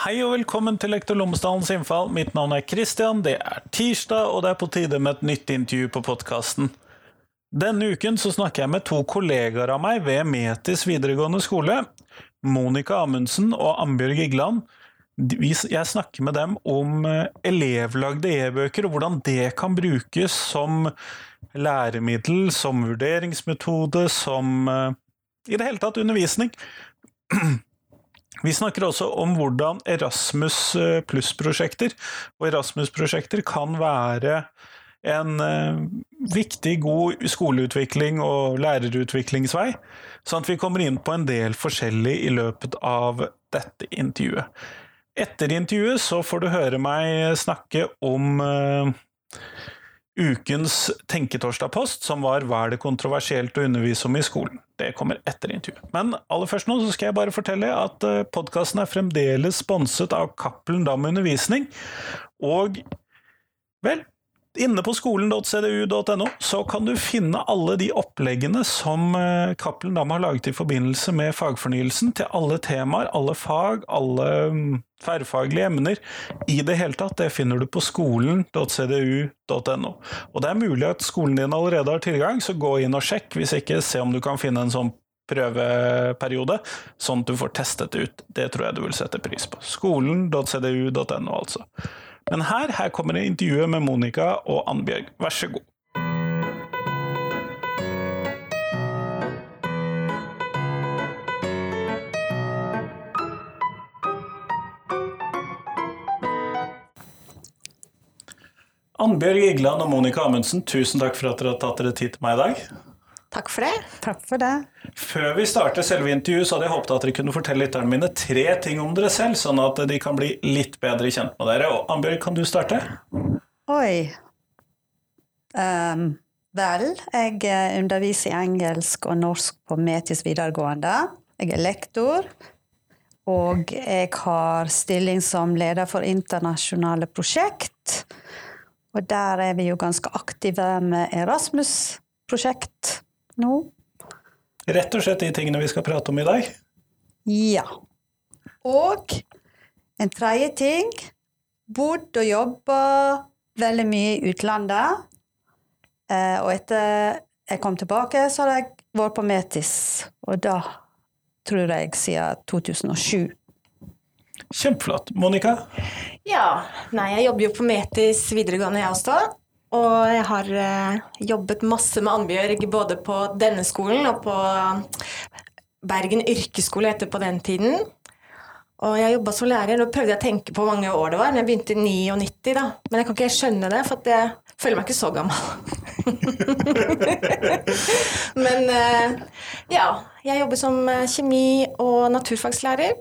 Hei og velkommen til Lektor Lommesdalens innfall. Mitt navn er Christian. Det er tirsdag, og det er på tide med et nytt intervju på podkasten. Denne uken så snakker jeg med to kollegaer av meg ved Metis videregående skole. Monica Amundsen og Ambjørg Igland. Jeg snakker med dem om eh, elevlagde e-bøker, og hvordan det kan brukes som læremiddel, som vurderingsmetode, som eh, i det hele tatt undervisning. Vi snakker også om hvordan Erasmus eh, pluss-prosjekter og Erasmus-prosjekter kan være en uh, viktig, god skoleutvikling og lærerutviklingsvei, sånn at vi kommer inn på en del forskjellig i løpet av dette intervjuet. Etter intervjuet så får du høre meg snakke om uh, ukens Tenketorsdag-post, som var 'Hva er det kontroversielt å undervise om i skolen?' Det kommer etter intervjuet. Men aller først nå så skal jeg bare fortelle at eh, podkasten er fremdeles sponset av Cappelen Dam Undervisning. Og vel, Inne på skolen.cdu.no så kan du finne alle de oppleggene som eh, Cappelen Dam har laget i forbindelse med fagfornyelsen, til alle temaer, alle fag, alle mm, tverrfaglige emner. I det hele tatt, det finner du på skolen.cdu.no. Og det er mulig at skolen din allerede har tilgang, så gå inn og sjekk, hvis ikke se om du kan finne en sånn prøveperiode, sånn at du får testet det ut. Det tror jeg du vil sette pris på. Skolen.cdu.no, altså. Men her, her kommer det intervjuet med Monica og Annbjørg. Vær så god. Annbjørg Igland og Monica Amundsen, tusen takk for at dere har tatt dere tid til meg i dag. Takk for det. Takk for det. Før vi starter selve intervjuet, så hadde jeg håpet at dere kunne fortelle lytterne mine tre ting om dere selv, sånn at de kan bli litt bedre kjent med dere. Og Ambjørg, kan du starte? Oi. Um, vel, jeg eh, underviser i engelsk og norsk på Metis videregående. Jeg er lektor. Og jeg har stilling som leder for internasjonale prosjekt. Og der er vi jo ganske aktive med Erasmus-prosjekt nå. Rett og slett de tingene vi skal prate om i dag? Ja. Og en tredje ting bodd og jobba veldig mye i utlandet. Eh, og etter jeg kom tilbake, så har jeg vært på Metis. Og da tror jeg siden 2007. Kjempeflott. Monica? Ja, nei, jeg jobber jo på Metis videregående, jeg også. Og jeg har eh, jobbet masse med Annbjørg både på denne skolen og på Bergen yrkesskole etter på den tiden. Og jeg jobba som lærer. Nå prøvde jeg å tenke på hvor mange år det var. men Jeg begynte i 99, da. Men jeg kan ikke skjønne det, for jeg føler meg ikke så gammel. Men eh, ja. Jeg jobber som eh, kjemi- og naturfagslærer.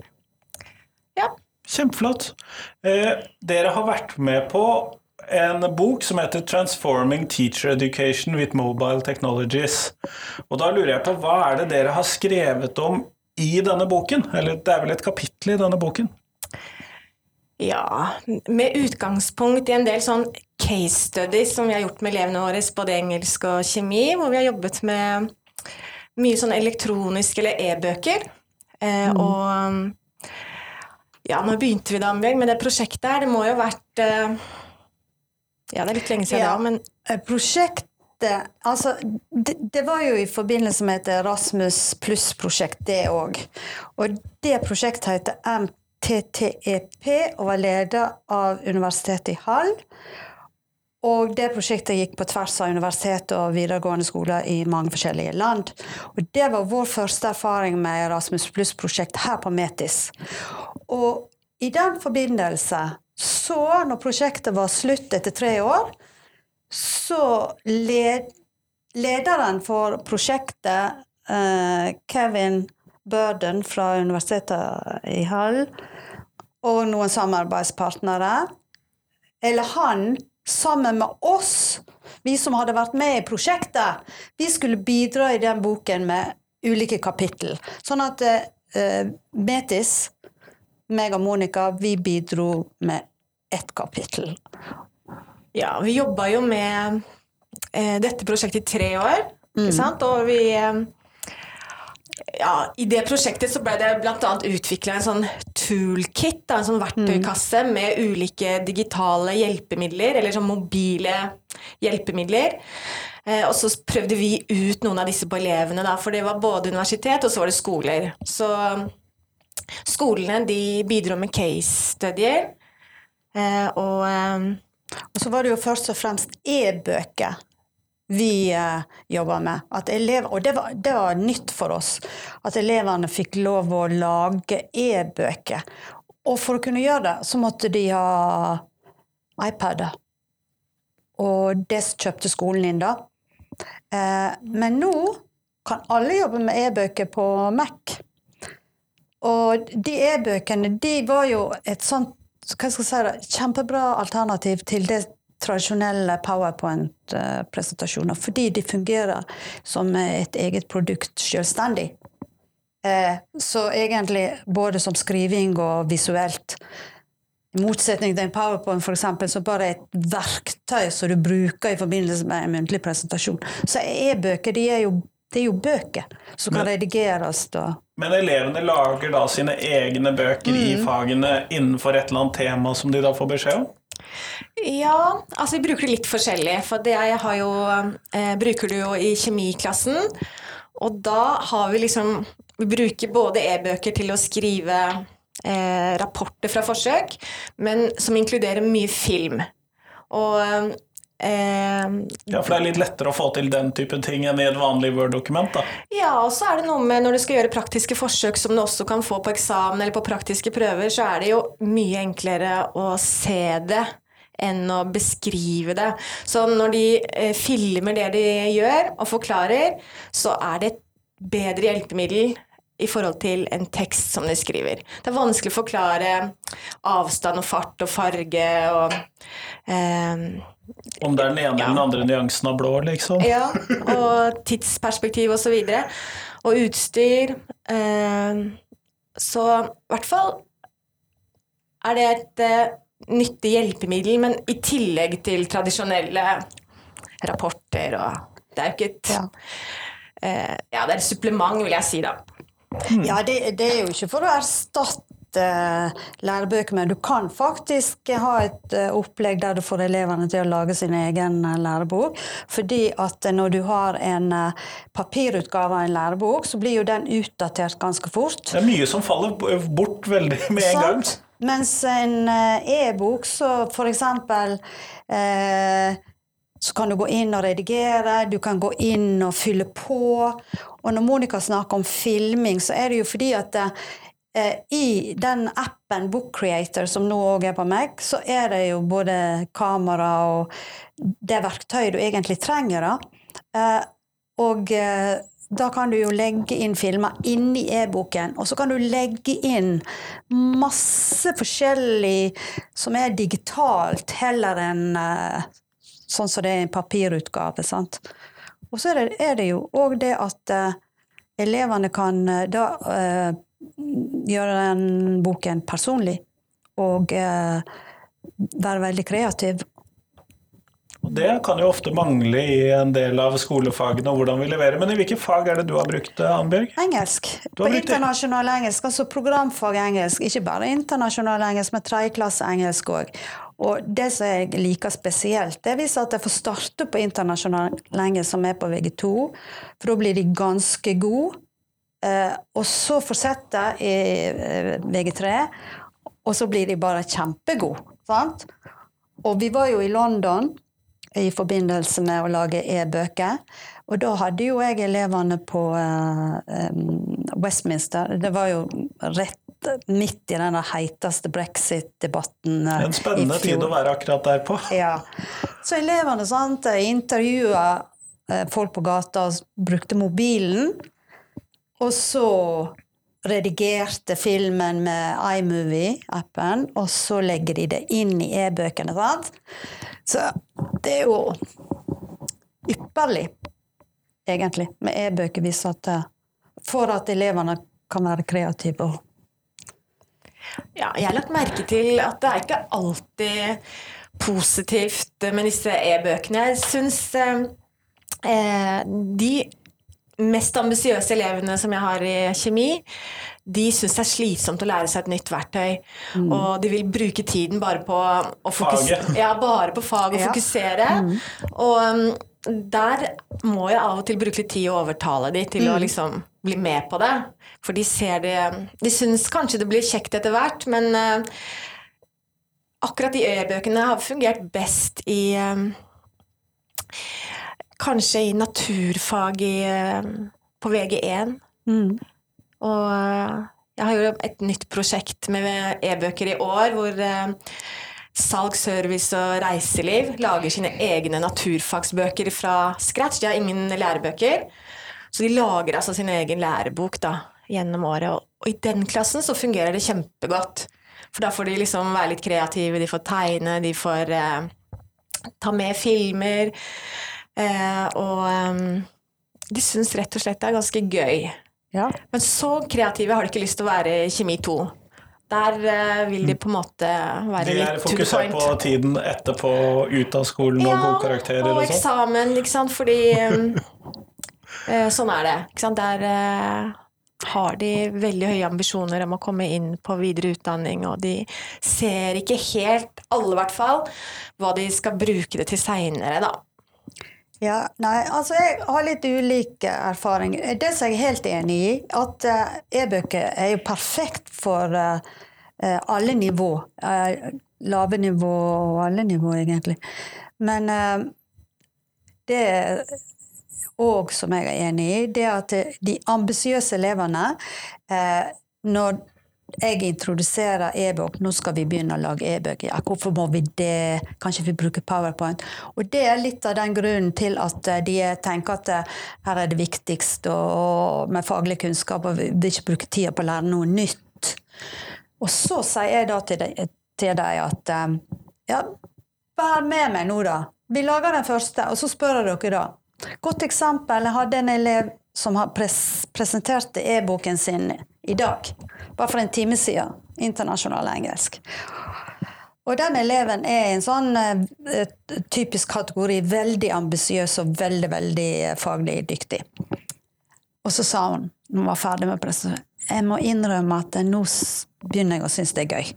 Ja. Kjempeflott. Eh, dere har vært med på en bok som heter 'Transforming Teacher Education with Mobile Technologies'. Og da lurer jeg på, hva er det dere har skrevet om i denne boken? Eller det er vel et kapittel i denne boken? Ja, med utgangspunkt i en del sånn case studies som vi har gjort med elevene våre, både engelsk og kjemi, hvor vi har jobbet med mye sånn elektroniske eller e-bøker. Eh, mm. Og ja, nå begynte vi da med det prosjektet her? Det må jo ha vært eh, ja, det er litt lenge siden ja. da, men eh, Prosjektet Altså, det, det, var jo i forbindelse med et Erasmus pluss-prosjekt, det òg. Og det prosjektet heter MTTEP og var ledet av Universitetet i Hall. Og det prosjektet gikk på tvers av universitet og videregående skoler i mange forskjellige land. Og det var vår første erfaring med Erasmus pluss-prosjekt her på Metis. Og i den forbindelse så, når prosjektet var slutt etter tre år, så led, lederen for prosjektet, eh, Kevin Burden fra Universitetet i Hall, og noen samarbeidspartnere, eller han sammen med oss, vi som hadde vært med i prosjektet, vi skulle bidra i den boken med ulike kapittel. Sånn at eh, Metis meg og Monica, vi bidro med ett kapittel. Ja, vi jobba jo med eh, dette prosjektet i tre år, ikke mm. sant? Og vi eh, ja, I det prosjektet så ble det bl.a. utvikla en sånn toolkit, en sånn verktøykasse med ulike digitale hjelpemidler, eller sånn mobile hjelpemidler. Eh, og så prøvde vi ut noen av disse på elevene, da, for det var både universitet og så var det skoler. Så skolene de bidro med case-studier. Eh, og, eh, og så var det jo først og fremst e-bøker vi eh, jobba med. Elever, og det var, det var, nytt for oss. At elevene fikk lov å lage e-bøker. Og for å kunne gjøre det, så måtte de ha iPader. Og det kjøpte skolen inn, da. Eh, men nå kan alle jobbe med e-bøker på Mac. Og de e-bøkene, de var jo et sånt hva skal jeg si kjempebra alternativ til det tradisjonelle powerpoint-presentasjoner, fordi de fungerer som et eget produkt selvstendig. Eh, så egentlig både som skriving og visuelt. I motsetning til en powerpoint for eksempel, som bare et verktøy som du bruker i forbindelse med en muntlig presentasjon. Så e-bøker de er jo, det er jo bøker som kan redigeres. Og men elevene lager da sine egne bøker mm. i fagene innenfor et eller annet tema som de da får beskjed om? Ja, altså vi bruker det litt forskjellig. For det jeg har jo eh, bruker det jo i kjemiklassen. Og da har vi liksom Vi bruker både e-bøker til å skrive eh, rapporter fra forsøk, men som inkluderer mye film. Og Eh, ja, For det er litt lettere å få til den type ting enn i et vanlig Word-dokument? da? Ja, og så er det noe med når du skal gjøre praktiske forsøk som du også kan få på eksamen eller på praktiske prøver, så er det jo mye enklere å se det enn å beskrive det. Så når de eh, filmer det de gjør, og forklarer, så er det et bedre hjelpemiddel i forhold til en tekst som de skriver. Det er vanskelig å forklare avstand og fart og farge og eh, Om det er den ene ja. eller den andre nyansen av blå, liksom? Ja, og tidsperspektiv og så videre. Og utstyr. Eh, så i hvert fall er det et eh, nyttig hjelpemiddel, men i tillegg til tradisjonelle rapporter og Det er jo ikke et ja. Eh, ja, det er et supplement, vil jeg si, da. Ja, det, det, er jo ikke for å erstatte lærebøker, men du kan faktisk ha et eh, opplegg der du får elevene til å lage sin egen eh, lærebok. Fordi at når du har en papirutgave av en lærebok, så blir jo den utdatert ganske fort. Det er mye som faller bort veldig med en gang. Mens en eh, e-bok, så for eksempel eh, så kan du gå inn og redigere, du kan gå inn og fylle på. Og når Monica snakker om filming, så er det jo fordi at eh, i den appen Book Creator, som nå òg er på meg, så er det jo både kamera og det verktøyet du egentlig trenger. da. Eh, og eh, da kan du jo legge inn filmer inni e-boken, og så kan du legge inn masse forskjellig som er digitalt, heller enn sånn som det er en papirutgave. sant? Og så er det, er det jo òg det at elevene kan da gjøre den boken personlig og være veldig kreativ og Det kan jo ofte mangle i en del av skolefagene og hvordan vi leverer. Men i hvilke fag er det du har brukt, Annbjørg? Engelsk. På internasjonal engelsk, altså programfag engelsk. Ikke bare internasjonal engelsk, men tredjeklasse engelsk òg. Og det som jeg liker spesielt, det viser at jeg får starte på internasjonal engelsk, som er på VG2. For da blir de ganske gode. Eh, og så fortsetter i eh, VG3, og så blir de bare kjempegode. Sant? Og vi var jo i London i forbindelse med å lage e-bøker. Og da hadde jo jeg elevene på uh, Westminster. Det var jo rett midt i den heiteste brexit-debatten uh, En spennende tid å være akkurat der på. ja. Så elevene sant, intervjua folk på gata og brukte mobilen. Og så redigerte filmen med iMovie-appen, og så legger de det inn i e-bøkene. Så det er jo ypperlig, egentlig, med e-bøker vi at for at elevene kan være kreative. Ja, jeg har lagt merke til at det er ikke alltid positivt med disse e-bøkene. Jeg syns eh, de mest ambisiøse elevene som jeg har i kjemi, de syns det er slitsomt å lære seg et nytt verktøy. Og de vil bruke tiden bare på å fokusere, ja, bare på fag og Ja. fokusere. Og um, der må jeg av og til bruke litt tid og overtale de til å liksom bli med på det. For de ser det De syns kanskje det blir kjekt etter hvert, men uh, akkurat de e-bøkene har fungert best i eh, Kanskje i naturfag i, eh, på VG1. Mm. Og eh, jeg har jo et nytt prosjekt med e-bøker i år, hvor eh, salg, service og reiseliv lager sine egne naturfagsbøker fra scratch. De har ingen lærebøker, så de lager altså sin egen lærebok da, gjennom året. Og, og i den klassen så fungerer det kjempegodt. For da får de liksom være litt kreative, de får tegne, de får eh, ta med filmer. Eh, og eh, de syns rett og slett det er ganske gøy. Ja. Men så kreative har de ikke lyst til å være i kjemi 2. Der eh, vil de på en måte være De er litt to the fokusert på tiden etterpå, ut av skolen og gode karakterer og og sånn. eksamen, ikke sant, fordi um, eh, Sånn er det. Ikke sant? Der har de veldig høye ambisjoner om å komme inn på videre utdanning, og de ser ikke helt, alle i hvert fall, hva de skal bruke det til seinere, da. Ja, nei, altså jeg har litt ulik erfaring. Det som jeg er helt enig i, at eh, e-bøker er jo perfekt for eh, eh, alle nivå. Lave nivå og alle nivå, egentlig. Men det òg som jeg er enig i, det at de ambisiøse elevene Når jeg introduserer e-bok, nå skal vi begynne å lage e-bøker. Ja, hvorfor må vi det? Kanskje vi bruker PowerPoint? Og det er litt av den grunnen til at eh, de tenker at eh, her er det viktigst og, med faglig kunnskap, og vi vil ikke bruke tida på å lære noe nytt. Og så sier jeg da til til deg at eh, ja, vær med meg nå, da. Vi lager den første, og så spør jeg dere da. Godt eksempel. Jeg hadde en elev som presenterte e-boken sin i dag. Bare for en time siden. Internasjonal engelsk. Og den eleven er i en sånn eh, typisk kategori veldig ambisiøs og veldig, veldig eh, faglig dyktig. Og så sa hun, når hun var ferdig med presentasjonen, jeg må innrømme at nå begynner jeg å synes det er gøy.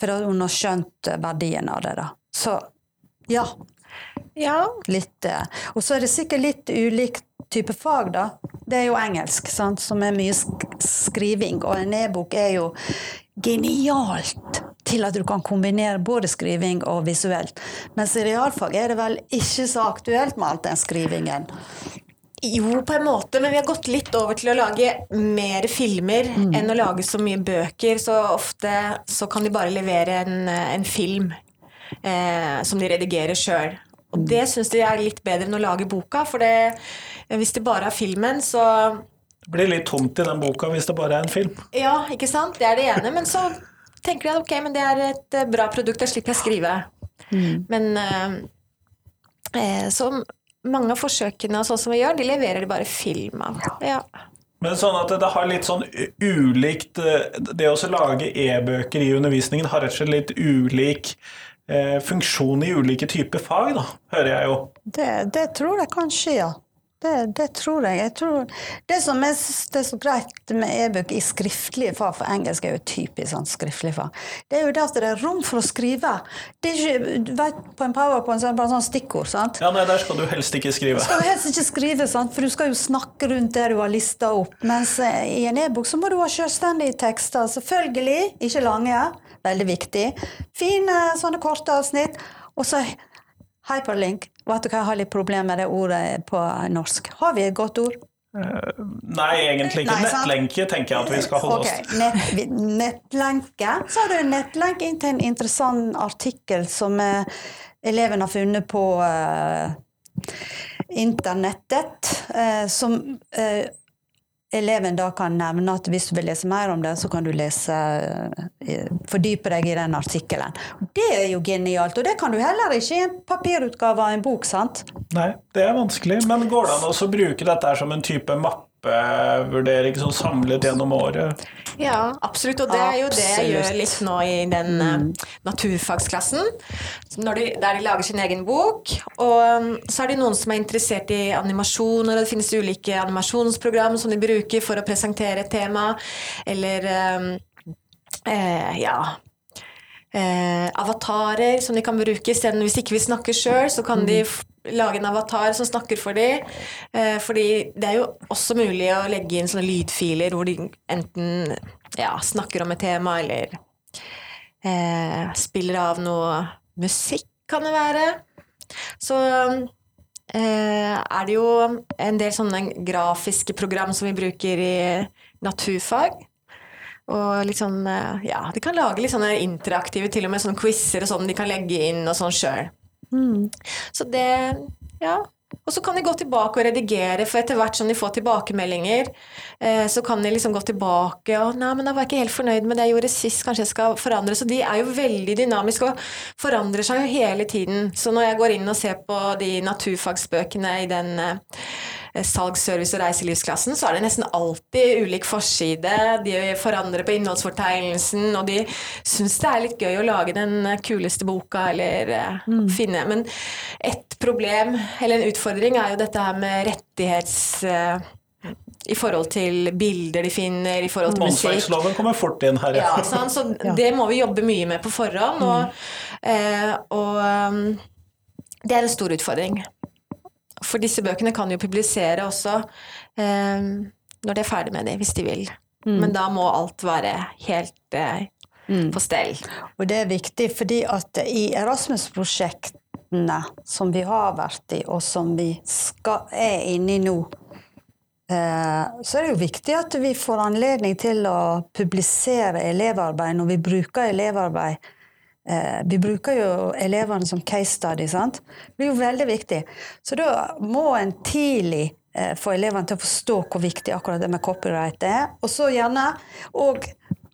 For hun har skjønt verdien av det. da. Så ja, Ja, litt eh, Og så er det sikkert litt ulik type fag, da. Det er jo engelsk, sant? som er mye skriving. Og en e-bok er jo genialt til at du kan kombinere både skriving og visuelt. Mens i realfag er det vel ikke så aktuelt med alt den skrivingen. Jo, på en måte, men vi har gått litt over til å lage mer filmer enn å lage så mye bøker. Så ofte så kan de bare levere en, en film eh, som de redigerer sjøl. Og det syns de er litt bedre enn å lage boka, for det, hvis det bare er filmen, så Det blir litt tomt i den boka hvis det bare er en film. Ja, ikke sant? Det er det ene. Men så tenker de at ok, men det er et eh, bra produkt, da slipper jeg å skrive. Men eh, eh, så mange av forsøkene og sånn som vi gjør, de leverer de bare film av. Ja. Men sånn at det har litt sånn ulikt Det å lage e-bøker i undervisningen har rett og slett litt ulik funksjon i ulike typer fag, da, hører jeg jo. Det, det tror jeg kanskje, ja. Det, det tror jeg. jeg tror, det som er, det er så greit med e-bøker i skriftlige fag, for engelsk er jo typisk sånn skriftlig fag, det er jo det at det er rom for å skrive. Det er ikke, du vet, På en powerpoint så er det bare sånn stikkord. sant? Ja, nei, der skal du helst ikke skrive. Du skal du helst ikke skrive, sant? for du skal jo snakke rundt det du har lista opp. Mens eh, i en e-bok så må du ha selvstendige tekster. Selvfølgelig, ikke lange. Veldig viktig. Fine sånne korte avsnitt. Og så hyperlink. Vet du hva, jeg har litt problemer med det ordet på norsk. Har vi et godt ord? Nei, egentlig ikke. Nei. Nettlenke tenker jeg at vi skal holde okay. oss til. nett, nettlenke. Så har du en nettlenke inn til en interessant artikkel som eh, eleven har funnet på eh, internettet, eh, som eh, eleven da kan nevne at hvis du vil lese mer om det, så kan du lese eh, fordype deg i den artikkelen. Det er jo genialt, og det kan du heller ikke i en papirutgave av en bok, sant? Nei, det er vanskelig. Men går det an å bruke dette som en type mappe gruppevurdering sånn samlet gjennom året? Ja, absolutt. Og det er jo det jeg gjør litt nå i den mm. naturfagsklassen. Når de, der de lager sin egen bok. Og så er det noen som er interessert i animasjoner, og det finnes ulike animasjonsprogram som de bruker for å presentere et tema. Eller um, eh, ja eh, avatarer som de kan bruke. Isteden, hvis ikke vi snakker sjøl, så kan de f lage en avatar som snakker for dem. Eh, fordi det er jo også mulig å legge inn sånne lydfiler hvor de enten ja, snakker om et tema, eller eh, spiller av noe musikk, kan det være. Så eh, er det jo en del sånne grafiske program som vi bruker i naturfag. Og litt sånn, eh, ja, de kan lage litt sånne interaktive, til og med sånne quizer og sånn de kan legge inn og sånn sjøl. Så det, ja. Og så kan de gå tilbake og redigere, for etter hvert som de får tilbakemeldinger, eh, så kan de liksom gå tilbake og 'Nei, men da var jeg ikke helt fornøyd med det jeg gjorde sist, kanskje jeg skal forandre.' Så de er jo veldig dynamiske og forandrer seg jo hele tiden. Så når jeg går inn og ser på de naturfagsbøkene i den eh, salgs-, service- og reiselivsklassen, så er det nesten alltid ulik forside. De forandrer på innholdsfortegnelsen, og de syns det er litt gøy å lage den kuleste boka, eller mm. finne Men et problem, eller en utfordring, er jo dette her med rettighets... eh, I forhold til bilder de finner, i forhold til musikk. Åndsverksloven kommer fort inn her. Ja, sant? Så det må vi jobbe mye med på forhånd. Og, eh, og um, det er en stor utfordring. For disse bøkene kan jo publisere også eh, når de er ferdig med dem, hvis de vil. Men da må alt være helt eh, på stell. Og det er viktig fordi at i Erasmus-prosjektene som vi har vært i, og som vi skal, er inne i nå, eh, så er det jo viktig at vi får anledning til å publisere elevarbeid når vi bruker elevarbeid. Eh, vi bruker jo elevene som case study, sant? Det blir jo veldig viktig. Så da må en tidlig eh, få elevene til å forstå hvor viktig akkurat det med copyright er. Og så gjerne og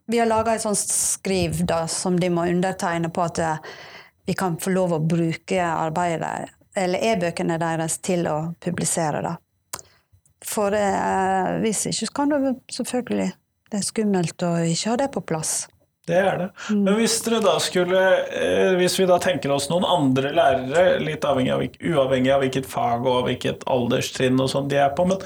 vi har laga et sånt skriv da, som de må undertegne på at eh, vi kan få lov å bruke arbeidet, eller e-bøkene deres til å publisere da. For eh, hvis ikke, så kan det selvfølgelig Det er skummelt å ikke ha det på plass. Det er det. Men hvis dere da skulle eh, Hvis vi da tenker oss noen andre lærere, litt avhengig av, uavhengig av hvilket fag og hvilket alderstrinn og sånn de er på, men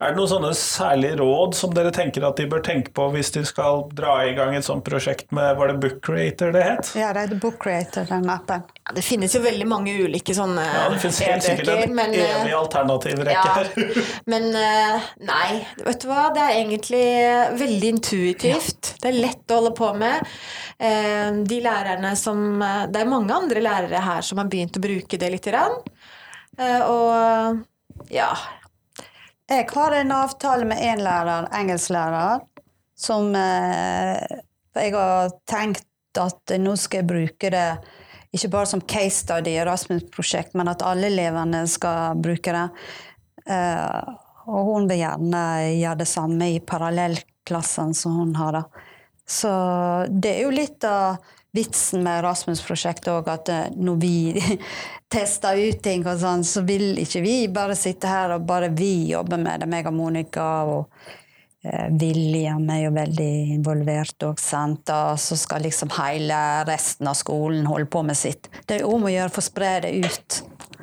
er det noen sånne særlige råd som dere tenker at de bør tenke på hvis de skal dra i gang et sånt prosjekt med Var det Book Creator det het? Ja, det er Book Creator, den appen. Ja, det finnes jo veldig mange ulike sånne Ja, det finnes helt sikkert e-bøker, en men, eh, evig alternativrekke her. Men eh, nei, vet du hva? Det er egentlig veldig intuitivt. Det er lett å holde på med. Eh, De lærerne som eh, Det er mange andre lærere her som har begynt å bruke det lite grann. Eh, Og ja. Jeg har en avtale med en lærer, engelsklærer, som Jeg har tenkt at nå skal jeg bruke det ikke bare som case study i Rasmus-prosjekt, men at alle elevene skal bruke det. Og hun vil gjerne gjøre det samme i parallellklassen som hun har. da. Så det er jo litt av vitsen med Rasmus-prosjektet òg, at eh, når vi tester ut ting og sånn, så vil ikke vi bare sitte her og bare vi jobber med det. Meg og Monica og William er jo veldig involvert òg, sant. Og så skal liksom hele resten av skolen holde på med sitt. Det er jo om å gjøre for å spre det ut.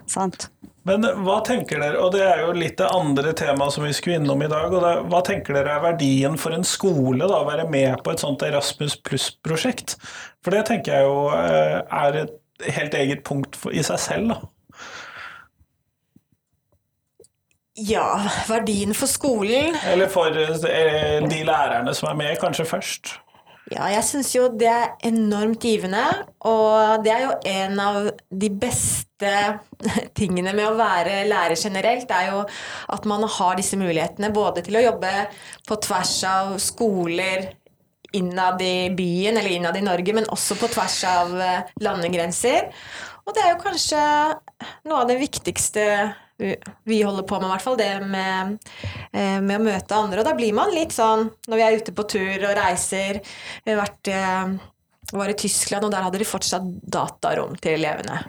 Sant? Men hva tenker dere, og det er jo litt det andre temaet som vi skulle innom i dag, og det, hva tenker dere er verdien for en skole da, å være med på et sånt Erasmus pluss-prosjekt? For det tenker jeg jo eh, er et helt eget punkt i seg selv. da. ja, verdien for skolen Eller for eh, de lærerne som er med, kanskje først. Ja, jeg syns jo det er enormt givende, og det er jo en av de beste tingene med å være lærer generelt, er jo at man har disse mulighetene både til å jobbe på tvers av skoler innad i byen eller innad i Norge, men også på tvers av eh, landegrenser. Og det er jo kanskje noe av det viktigste vi holder på med, i hvert fall. Det med, eh, med å møte andre. Og da blir man litt sånn når vi er ute på tur og reiser. Vi har vært eh, var i Tyskland, og der hadde de fortsatt datarom til elevene.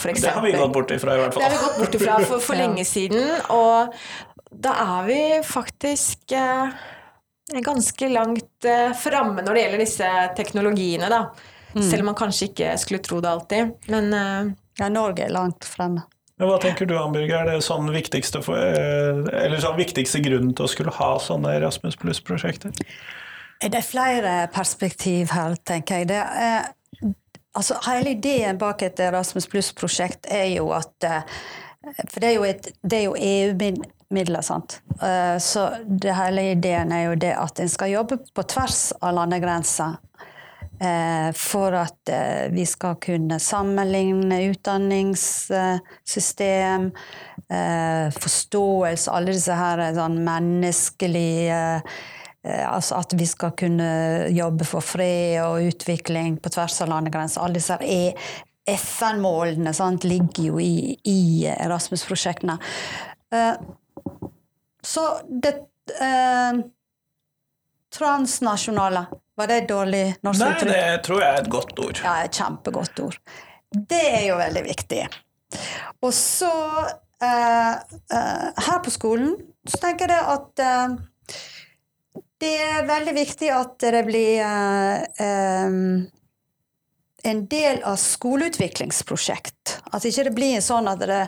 For Det har vi gått bort ifra, i hvert Det har vi fall. gått bort ifra for, for lenge siden. Og da er vi faktisk eh, ganske langt eh, framme når det gjelder disse teknologiene, da. Selv om man kanskje ikke skulle tro det alltid. Men eh, Ja, Norge er langt fremme. Men hva tenker du, Ambjørg, er det sånn viktigste, for, eh, sånn viktigste grunnen til å skulle ha sånne Erasmus pluss-prosjekter? Det er flere perspektiv her, tenker jeg. Det er, altså, hele ideen bak et Erasmus Pluss-prosjekt er jo at eh, For det er jo, jo EU-midler, sant. Eh, Så det hele ideen er jo det at en skal jobbe på tvers av landegrenser. Eh, For at eh, vi skal kunne sammenligne utdanningssystem, eh, forståelse, alle disse her sånn menneskelige Altså at vi skal kunne jobbe for fred og utvikling på tvers av landegrenser. Alle disse er FN-målene ligger jo i, i Erasmus-prosjektene. Så det eh, Transnasjonale, var det et dårlig norsk Nei, uttrykk? det tror jeg er et godt ord. Ja, et kjempegodt ord. Det er jo veldig viktig. Og så eh, eh, Her på skolen så tenker jeg at eh, det er veldig viktig at det blir eh, eh, en del av skoleutviklingsprosjekt. At ikke det blir sånn at det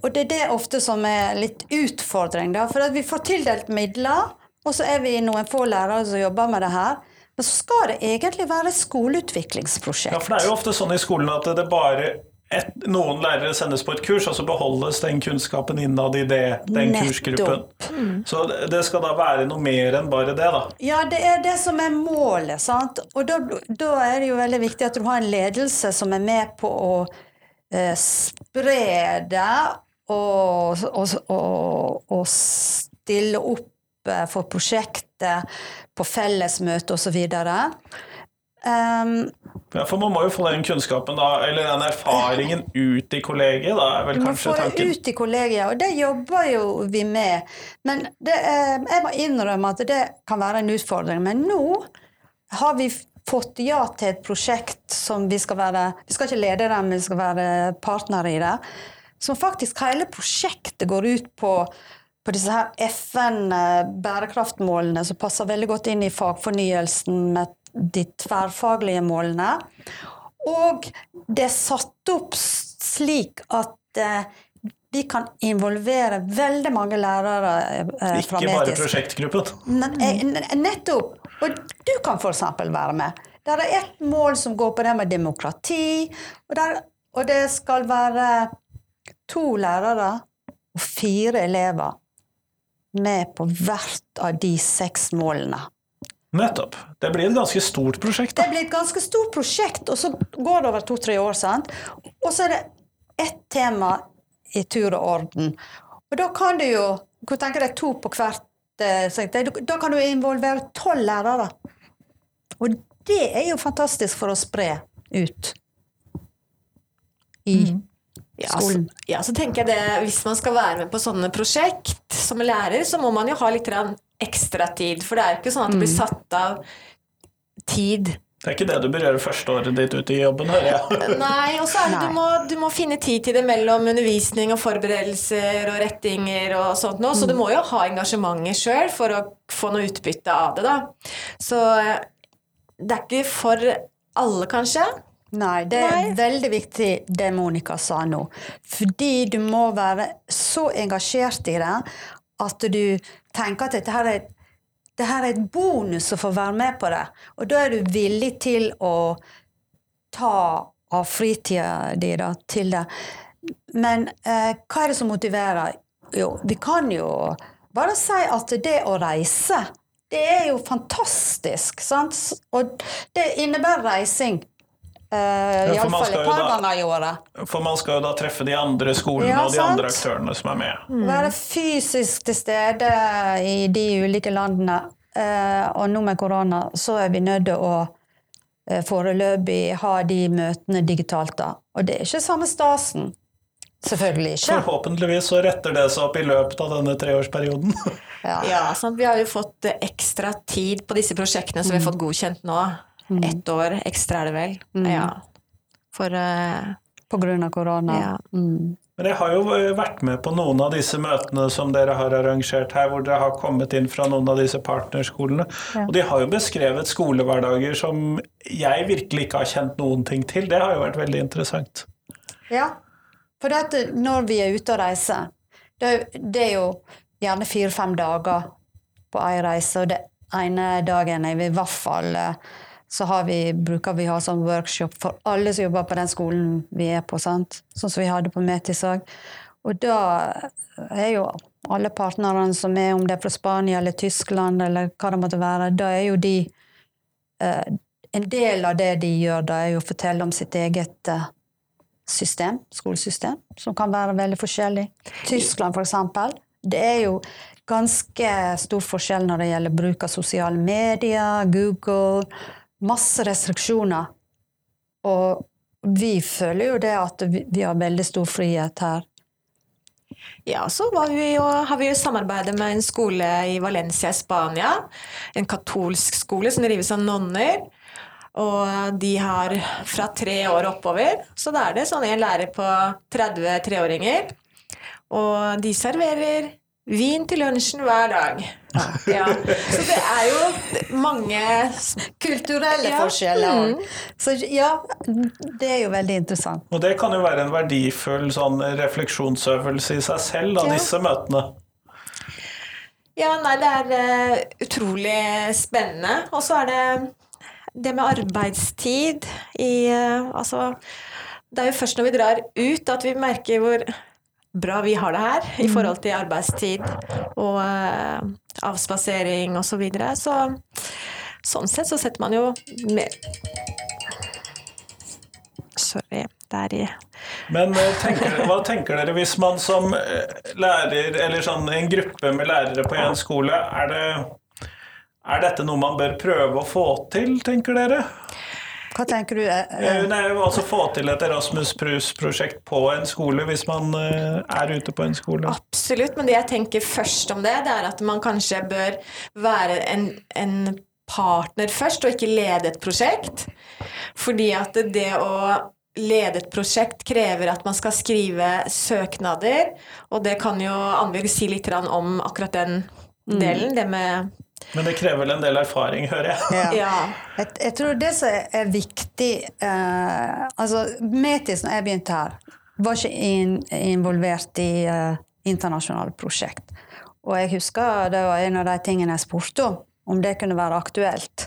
Og det er det ofte som er litt utfordring, da. For at vi får tildelt midler, og så er vi noen få lærere som jobber med det her. Men så skal det egentlig være et skoleutviklingsprosjekt. Ja, for det er jo ofte sånn i skolen at det bare et, noen lærere sendes på et kurs, og så beholdes den kunnskapen innad i det, den Nettopp. kursgruppen. Så det- skal da være noe mer enn bare det, da. Ja, det er det som er målet. sant? Og da, da er det jo veldig viktig at du har en ledelse som er med på å eh, spre det og, og, og, og stille opp for prosjektet på fellesmøte osv. Um, Ja, For man må jo få den kunnskapen, da, eller den erfaringen ut i kollegiet, da er vel Du må kanskje få det tanken. ut i kollegiet, og det jobber jo vi med. Men det, eh, jeg må innrømme at det kan være en utfordring. Men nå har vi fått ja til et prosjekt som vi skal være Vi skal ikke lede det, men vi skal være partnere i det. Som faktisk hele prosjektet går ut på på disse her FN-bærekraftmålene, som passer veldig godt inn i fagfornyelsen med de tverrfaglige målene. Og det er satt opp slik at eh, vi kan involvere veldig mange lærere eh, fra Ikke bare prosjektgruppen. Eh, nettopp! Og du kan f.eks. være med. Det er ett mål som går på det med demokrati, og, der, og det skal være to lærere og fire elever med på hvert av de seks målene. Nettopp. Det blir et ganske stort prosjekt, Det blir et ganske stort prosjekt, og så går det over to-tre år. sant? Og så er det ett tema i tur og orden. Og da kan du jo Hvor tenker tenke deg to på hvert eh. Da kan du involvere tolv lærere. Og det er jo fantastisk for å spre ut i ja, så, ja, så tenker jeg det hvis man skal være med på sånne prosjekt som lærer, så må man jo ha litt ekstra tid. For det er jo ikke sånn at det blir satt av tid Det er ikke det du bør gjøre første året ditt ute i jobben, hører jeg. Nei, og så er det du må, du må finne tid til det mellom undervisning og forberedelser og rettinger og sånt noe, så du må jo ha engasjementet sjøl for å få noe utbytte av det, da. Så eh, det er ikke for alle, kanskje. Nei, det er Nei. veldig viktig det Monica sa nå. Fordi du må være så engasjert i det at du tenker at dette her er, det her er et bonus å få være med på det. Og da er du villig til å ta av fritida di da, til det. Men eh, hva er det som motiverer? Jo, vi kan jo bare si at det å reise, det er jo fantastisk, sant? Og det innebærer reising. Uh, Iallfall et par da- ganger i året. For man skal jo da treffe de andre skolene Ja, og de sant. andre aktørene som er med. Være fysisk til stede i de ulike landene. Uh, og nå med korona så er vi nødt til å uh, foreløpig ha de møtene digitalt. da. Og det er ikke samme stasen. Selvfølgelig ikke. Forhåpentligvis så retter det seg opp i løpet av denne treårsperioden. Ja. Ja, sant? Vi har jo fått ekstra tid på disse prosjektene som vi har fått godkjent nå. Ett år ekstra er det vel. Ja. For eh, Pga. korona. Ja. Mm. Men jeg har jo eh, vært med på noen av disse møtene som dere har arrangert her, hvor dere har kommet inn fra noen av disse partnerskolene. Ja. Og de har jo beskrevet skolehverdager som jeg virkelig ikke har kjent noen ting til. Det har jo vært veldig interessant. Ja, for dette, når vi er ute og reiser, det, det er jo gjerne fire-fem dager på ei reise, og det ene dagen er vi i hvert fall eh, så vi, bruker vi ha sånn workshop for alle som jobber på den skolen vi er på. Sant? Sånn som vi hadde på Metis òg. Og da er jo alle partnerne som er, om det er fra Spania eller Tyskland eller hva det måtte være, da er jo de eh, En del av det de gjør, da er jo å fortelle om sitt eget eh, system, skolesystem, som kan være veldig forskjellig. Tyskland, for eksempel. Det er jo ganske stor forskjell når det gjelder bruk av sosiale medier, Google Masse restriksjoner. Og vi føler jo det at vi, har veldig stor frihet her. Ja, så vi jo, har vi jo samarbeidet med en skole i Valencia i Spania. En katolsk skole som drives av nonner. Og de har fra tre år oppover. Så da er det sånn en lærer på 30 treåringer. Og de serverer vin til lunsjen hver dag. Ja. Så det er jo mange Kulturelle Ja. forskjeller. Mm. Så ja, det er jo veldig interessant. Og det kan jo være en verdifull sånn refleksjonsøvelse i seg selv, da, Ja. disse møtene. Ja, nei, det er uh, utrolig spennende. Og så er det det med arbeidstid i uh, Altså, det er jo først når vi drar ut at vi merker hvor bra vi har det her i forhold til arbeidstid og eh, avspasering og så videre. Så sånn sett så setter man jo mer Sorry. Der i Men eh, tenker, hva tenker dere hvis man som eh, lærer, eller sånn en gruppe med lærere på en skole, er det er dette noe man bør prøve å få til, tenker dere? Hva tenker du? eh, Eh, Nei, altså Få til et Erasmus Prus-prosjekt på en skole, hvis man eh, er ute på en skole. Absolutt, men det jeg tenker først om det, det er at man kanskje bør være en, en partner først, og ikke lede et prosjekt. Fordi at det å lede et prosjekt krever at man skal skrive søknader, og det kan jo Annbjørg si litt om akkurat den delen, det med Men det krever vel en del erfaring, hører jeg. ja. Ja. Jeg, jeg tror det som er viktig eh, altså Metis, når jeg begynte her, var ikke in, involvert i eh, internasjonale prosjekt. Og jeg husker det var en av de tingene jeg spurte om, om det kunne være aktuelt.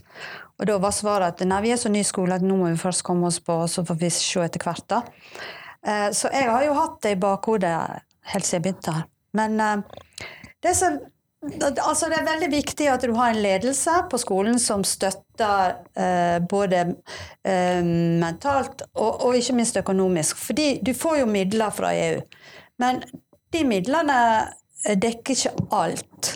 Og da var svaret at nei, vi er så ny skole at nå må vi først komme oss på, så får vi se etter hvert. da. Eh, så jeg har jo hatt det i bakhodet helt siden jeg begynte her. Men eh, det som Altså, det er veldig viktig at du har en ledelse på skolen som støtter eh, både eh, mentalt og, og ikke minst økonomisk. Fordi du får jo midler fra EU. Men de midlene eh, dekker ikke alt.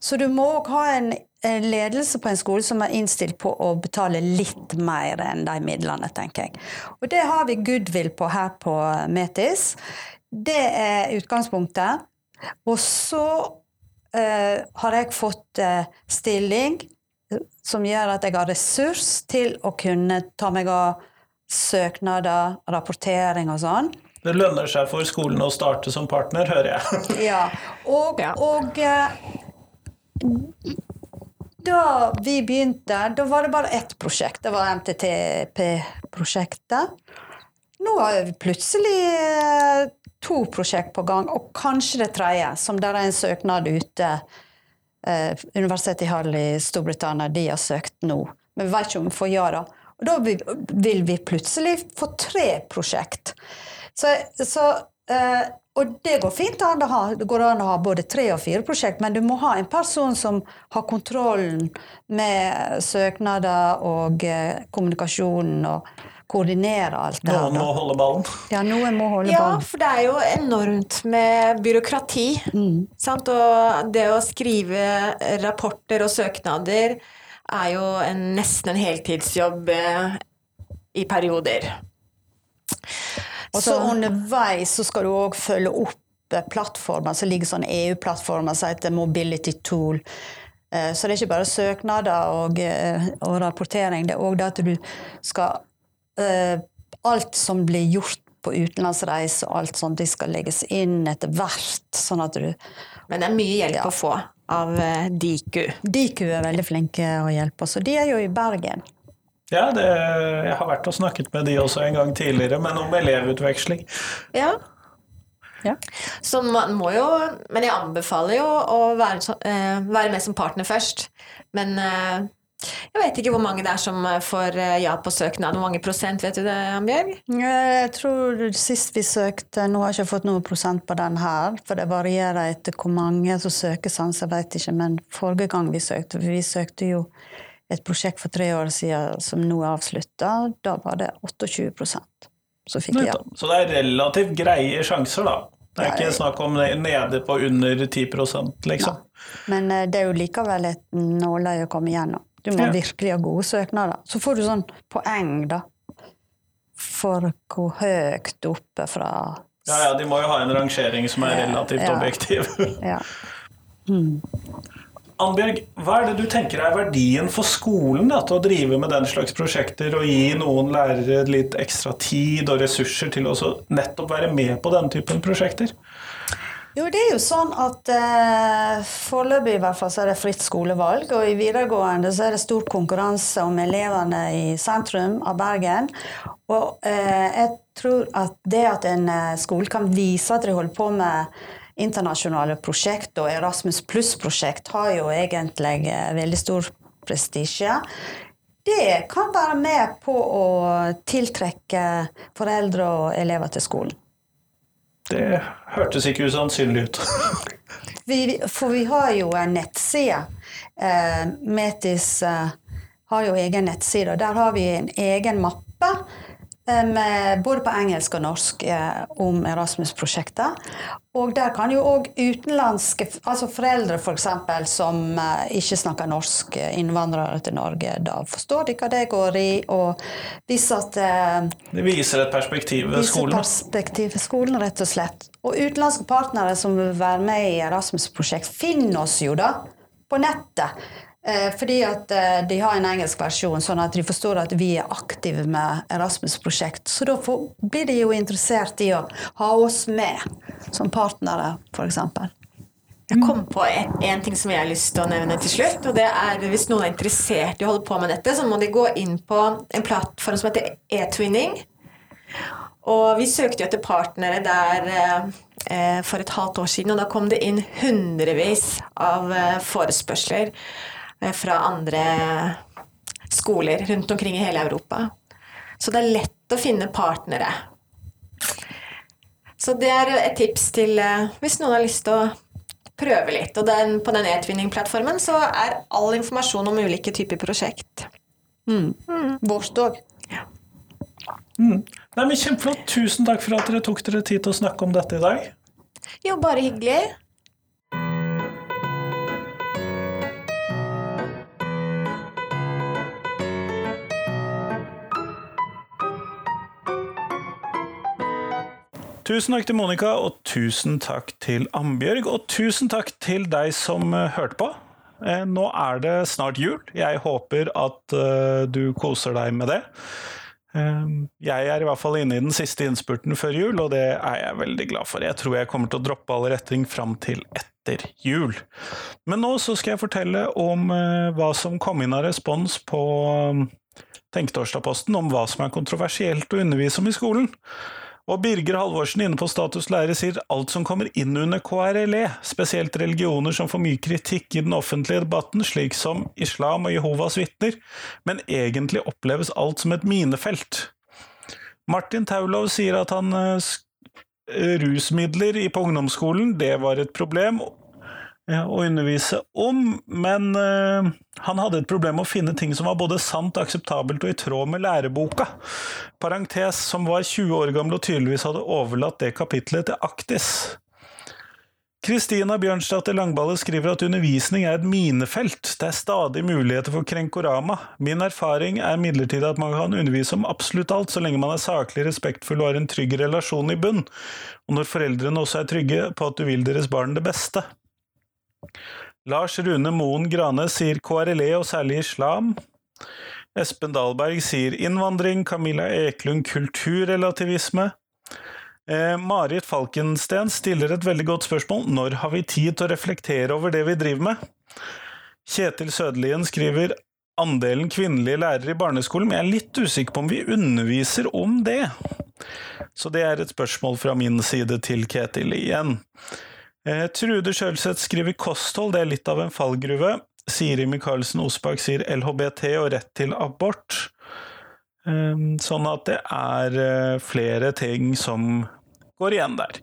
Så du må òg ha en, en ledelse på en skole som er innstilt på å betale litt mer enn de midlene, tenker jeg. Og det har vi goodwill på her på Metis. Det er utgangspunktet. Og så har jeg fått eh, stilling eh, som gjør at jeg har ressurs til å kunne ta meg av søknader, rapportering og sånn. Det lønner seg for skolen å starte som partner, hører jeg. Ja. Og, og eh, da vi begynte, da var det bare ett prosjekt. Det var MTTP-prosjektet. Nå har vi plutselig eh, to prosjekt på gang, og kanskje det tredje, som der er en søknad ute. Eh, Universitetet i Hull i Storbritannia de har søkt nå, men vi vet ikke om vi får ja. da. Og da vil, vi plutselig få tre prosjekt. Så, så eh, og det går fint an å ha. Det går an å ha både tre og fire prosjekt, men du må ha en person som har kontrollen med søknader og eh, kommunikasjonen og koordinere alt det her. Noen må holde ballen. Ja, noen må holde Ja, ballen. for det er jo enormt med byråkrati. Sant? Og det å skrive rapporter og søknader er jo en, nesten en heltidsjobb eh, i perioder. Og så underveis så skal du òg følge opp eh, plattformer som ligger sånn EU-plattformer som heter Mobility Tool. Eh, Så det er ikke bare søknader og, eh, og rapportering, det er òg det at du skal eh, Alt som blir gjort på utenlandsreise og alt sånt. De skal legges inn etter hvert. sånn at du Men det er mye hjelp å få av eh, Diku. Diku er veldig flinke å hjelpe oss, og de er jo i Bergen. Ja, det, jeg har vært og snakket med de også en gang tidligere, men om elevutveksling. Ja. Ja. Så man må jo Men jeg anbefaler jo å være, eh, være med som partner først. Men eh, jeg vet ikke hvor mange det er som får eh, ja på søknad. Hvor mange prosent, vet du det, Ambjørg? Jeg tror sist vi søkte Nå har jeg ikke fått noen prosent på den her, for det varierer etter hvor mange som søker sånn, så jeg vet ikke. Men forrige gang vi søkte Vi søkte jo et prosjekt for tre år siden som nå er avslutta. Da var det 28 som fikk ja. Så det er relativt greie sjanser, da. Det er ikke snakk om nede på under 10% liksom. Men eh, det er jo likevel et nåløye å komme gjennom. Du må Ja. virkelig ha gode søknader. Så får du sånn poeng, da. For hvor høyt oppe fra Ja, ja, de må jo ha en rangering som er relativt ja. objektiv. Ja. Annbjørg, hva er det du tenker er verdien for skolen da, til å drive med den slags prosjekter og gi noen lærere litt ekstra tid og ressurser til å nettopp være med på den typen prosjekter? Jo, det er jo sånn at eh, foreløpig i hvert fall så er det fritt skolevalg, og i videregående så er det stor konkurranse om elevene i sentrum av Bergen. Og eh, jeg tror at det at en eh, skole kan vise at de holder på med internasjonale prosjekt, og Erasmus pluss-prosjekt har jo egentlig eh, veldig stor prestisje. Det kan være med på å tiltrekke foreldre og elever til skolen. Det hørtes ikke usannsynlig ut. Vi, for vi har jo en nettside. Eh, Metis eh, har jo egen nettside, og der har vi en egen mappe både på engelsk og norsk eh, om Erasmus-prosjektet. Og der kan jo òg utenlandske, altså foreldre f.eks. For som eh, ikke snakker norsk, eh, innvandrere til Norge, da forstår de hva det går i, og hvis at eh, Det viser et perspektiv ved skolen. Viseperspektiv i skolen, rett og slett. Og utenlandske partnere som vil være med i Erasmus-prosjekt, finner oss jo da på nettet. Eh, fordi at eh, de har en engelsk versjon, sånn at de forstår at vi er aktive med Erasmus-prosjekt. Så da blir de jo interessert i å ha oss med som partnere, f.eks. Jeg kom på en, ting som jeg har lyst til å nevne til slutt. og det er Hvis noen er interessert i å holde på med dette, så må de gå inn på en plattform som heter eTwinning. Og vi søkte jo etter partnere der eh, for et halvt år siden, og da kom det inn hundrevis av forespørsler fra andre skoler rundt omkring i hele Europa. Så det er lett å finne partnere. Så det er et tips til eh, hvis noen har lyst til å prøve litt. Og den, på den e-twinning-plattformen så er all informasjon om ulike typer prosjekt. Vårt òg. Nei, men Kjempeflott. Tusen takk for at dere tok dere tid til å snakke om dette i dag. Jo, bare hyggelig. Tusen takk til Monica, og tusen takk til Ambjørg, og tusen takk til deg som eh, hørte på. Eh, Nå er det snart jul. Jeg håper at eh, du koser deg med det. Jeg er i hvert fall inne i den siste innspurten før jul, og det er jeg veldig glad for. Jeg tror jeg kommer til å droppe all retting fram til etter jul. Men nå så skal jeg fortelle om hva som kom inn av respons på Tenketorsdag-posten om hva som er kontroversielt å undervise om i skolen. Og Birger Halvorsen inne på Status lære sier alt som kommer inn under KRLE, spesielt religioner som får mye kritikk i den offentlige debatten, slik som islam og Jehovas vitner, men egentlig oppleves alt som et minefelt. Martin Taulov sier at han eh, rusmidler på ungdomsskolen, det var et problem å undervise om, men eh, han hadde et problem med å finne ting som var både sant, akseptabelt og i tråd med læreboka. Parentes som var 20 år gammel og tydeligvis hadde overlatt det kapitlet til Aktis. Kristina Bjørnsdatter Langballe skriver at undervisning er et minefelt. Det er stadig muligheter for krenkorama. Min erfaring er imidlertid at man kan undervise om absolutt alt, så lenge man er saklig, respektfull og har en trygg relasjon i bunn, og når foreldrene også er trygge på at du vil deres barn det beste. Lars Rune Moen Grane sier KRLE og særlig islam. Espen Dahlberg sier innvandring, Camilla Eklund kulturrelativisme. Eh, Marit Falkensten stiller et veldig godt spørsmål. Når har vi tid til å reflektere over det vi driver med? Kjetil Sødelien skriver andelen kvinnelige lærere i barneskolen, men jeg er litt usikker på om vi underviser om det. Så det er et spørsmål fra min side til Ketil igjen. Eh, Trude Sjølseth skriver kosthold, det er litt av en fallgruve. Siri Michaelsen Osbakk sier LHBT og rett til abort. Ehm, sånn at det er eh, flere ting som går igjen der.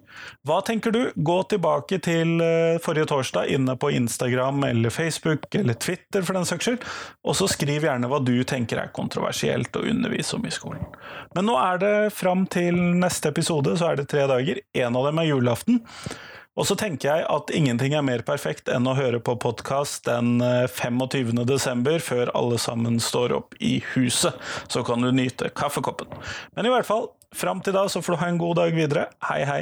Hva tenker du? Gå tilbake til eh, forrige torsdag inne på Instagram eller Facebook eller Twitter for den saks skyld, og så skriv gjerne hva du tenker er kontroversielt å undervise om i skolen. Men nå er det fram til neste episode, så er det tre dager. En av dem er julaften. Og så tenker jeg at ingenting er mer perfekt enn å høre på podkast den 25. Eh, desember, før alle sammen står opp i huset. Så kan du nyte kaffekoppen. Men i hvert fall, fram til da så får du ha en god dag videre. Hei, hei.